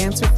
is